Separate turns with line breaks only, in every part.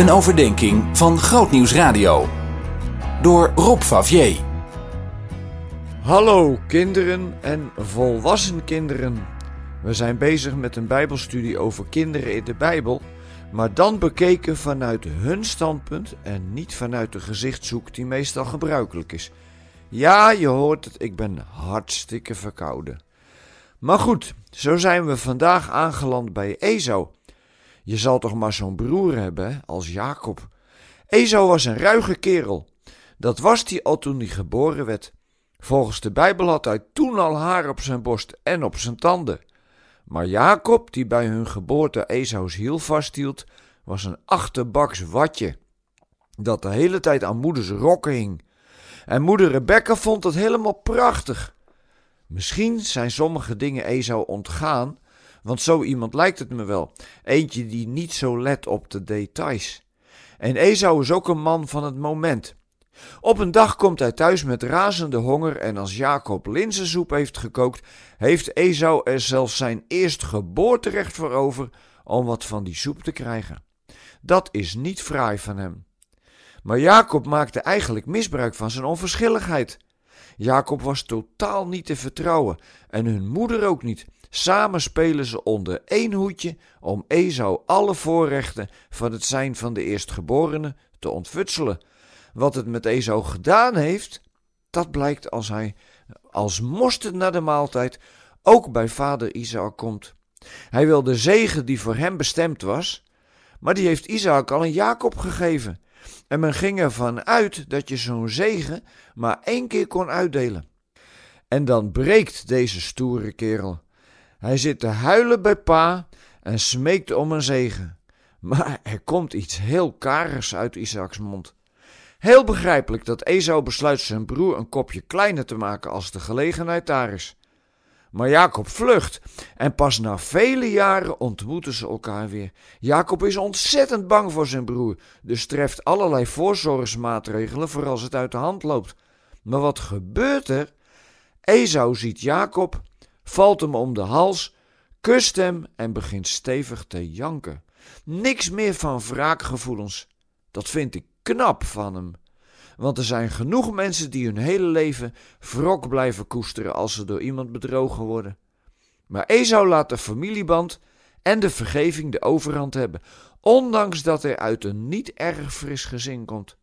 Een overdenking van Grootnieuws Radio. Door Rob Favier.
Hallo kinderen en volwassen kinderen. We zijn bezig met een Bijbelstudie over kinderen in de Bijbel, maar dan bekeken vanuit hun standpunt en niet vanuit de gezichtshoek die meestal gebruikelijk is. Ja, je hoort het, ik ben hartstikke verkouden. Maar goed, zo zijn we vandaag aangeland bij Esau. Je zal toch maar zo'n broer hebben als Jacob. Esau was een ruige kerel. Dat was hij al toen hij geboren werd. Volgens de Bijbel had hij toen al haar op zijn borst en op zijn tanden. Maar Jacob, die bij hun geboorte Esau's hiel vasthield, was een achterbaks watje. Dat de hele tijd aan moeders rokken hing. En moeder Rebecca vond het helemaal prachtig. Misschien zijn sommige dingen Esau ontgaan, want zo iemand lijkt het me wel. Eentje die niet zo let op de details. En Esau is ook een man van het moment. Op een dag komt hij thuis met razende honger en als Jacob linzensoep heeft gekookt, heeft Esau er zelfs zijn eerstgeboorterecht voor over om wat van die soep te krijgen. Dat is niet fraai van hem. Maar Jacob maakte eigenlijk misbruik van zijn onverschilligheid. Jacob was totaal niet te vertrouwen en hun moeder ook niet. Samen spelen ze onder één hoedje om Esau alle voorrechten van het zijn van de eerstgeborene te ontfutselen. Wat het met Esau gedaan heeft, dat blijkt als hij als mosterd naar de maaltijd ook bij vader Isaac komt. Hij wil de zegen die voor hem bestemd was, maar die heeft Isaac al aan Jacob gegeven. En men ging ervan uit dat je zo'n zegen maar één keer kon uitdelen. En dan breekt deze stoere kerel. Hij zit te huilen bij pa en smeekt om een zegen. Maar er komt iets heel karigs uit Isaaks mond. Heel begrijpelijk dat Esau besluit zijn broer een kopje kleiner te maken als de gelegenheid daar is. Maar Jacob vlucht en pas na vele jaren ontmoeten ze elkaar weer. Jacob is ontzettend bang voor zijn broer, dus treft allerlei voorzorgsmaatregelen voor als het uit de hand loopt. Maar wat gebeurt er? Esau ziet Jacob, valt hem om de hals, kust hem en begint stevig te janken. Niks meer van wraakgevoelens. Dat vind ik knap van hem. Want er zijn genoeg mensen die hun hele leven wrok blijven koesteren als ze door iemand bedrogen worden. Maar Esau laat de familieband en de vergeving de overhand hebben, ondanks dat hij uit een niet erg fris gezin komt.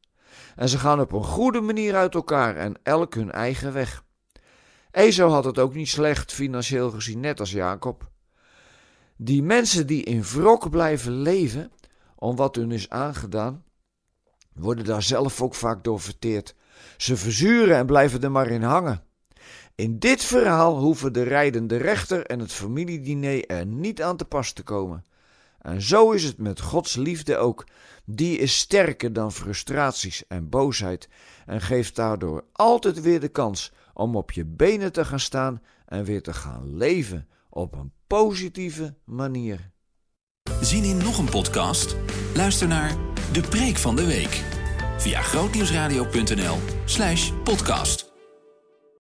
En ze gaan op een goede manier uit elkaar en elk hun eigen weg. Esau had het ook niet slecht financieel gezien, net als Jacob. Die mensen die in wrok blijven leven om wat hun is aangedaan, worden daar zelf ook vaak door verteerd. Ze verzuren en blijven er maar in hangen. In dit verhaal hoeven de rijdende rechter en het familiediner er niet aan te pas te komen. En zo is het met Gods liefde ook. Die is sterker dan frustraties en boosheid en geeft daardoor altijd weer de kans om op je benen te gaan staan en weer te gaan leven op een positieve manier.
Zien in nog een podcast? Luister naar De Preek van de Week via grootnieuwsradio.nl/podcast.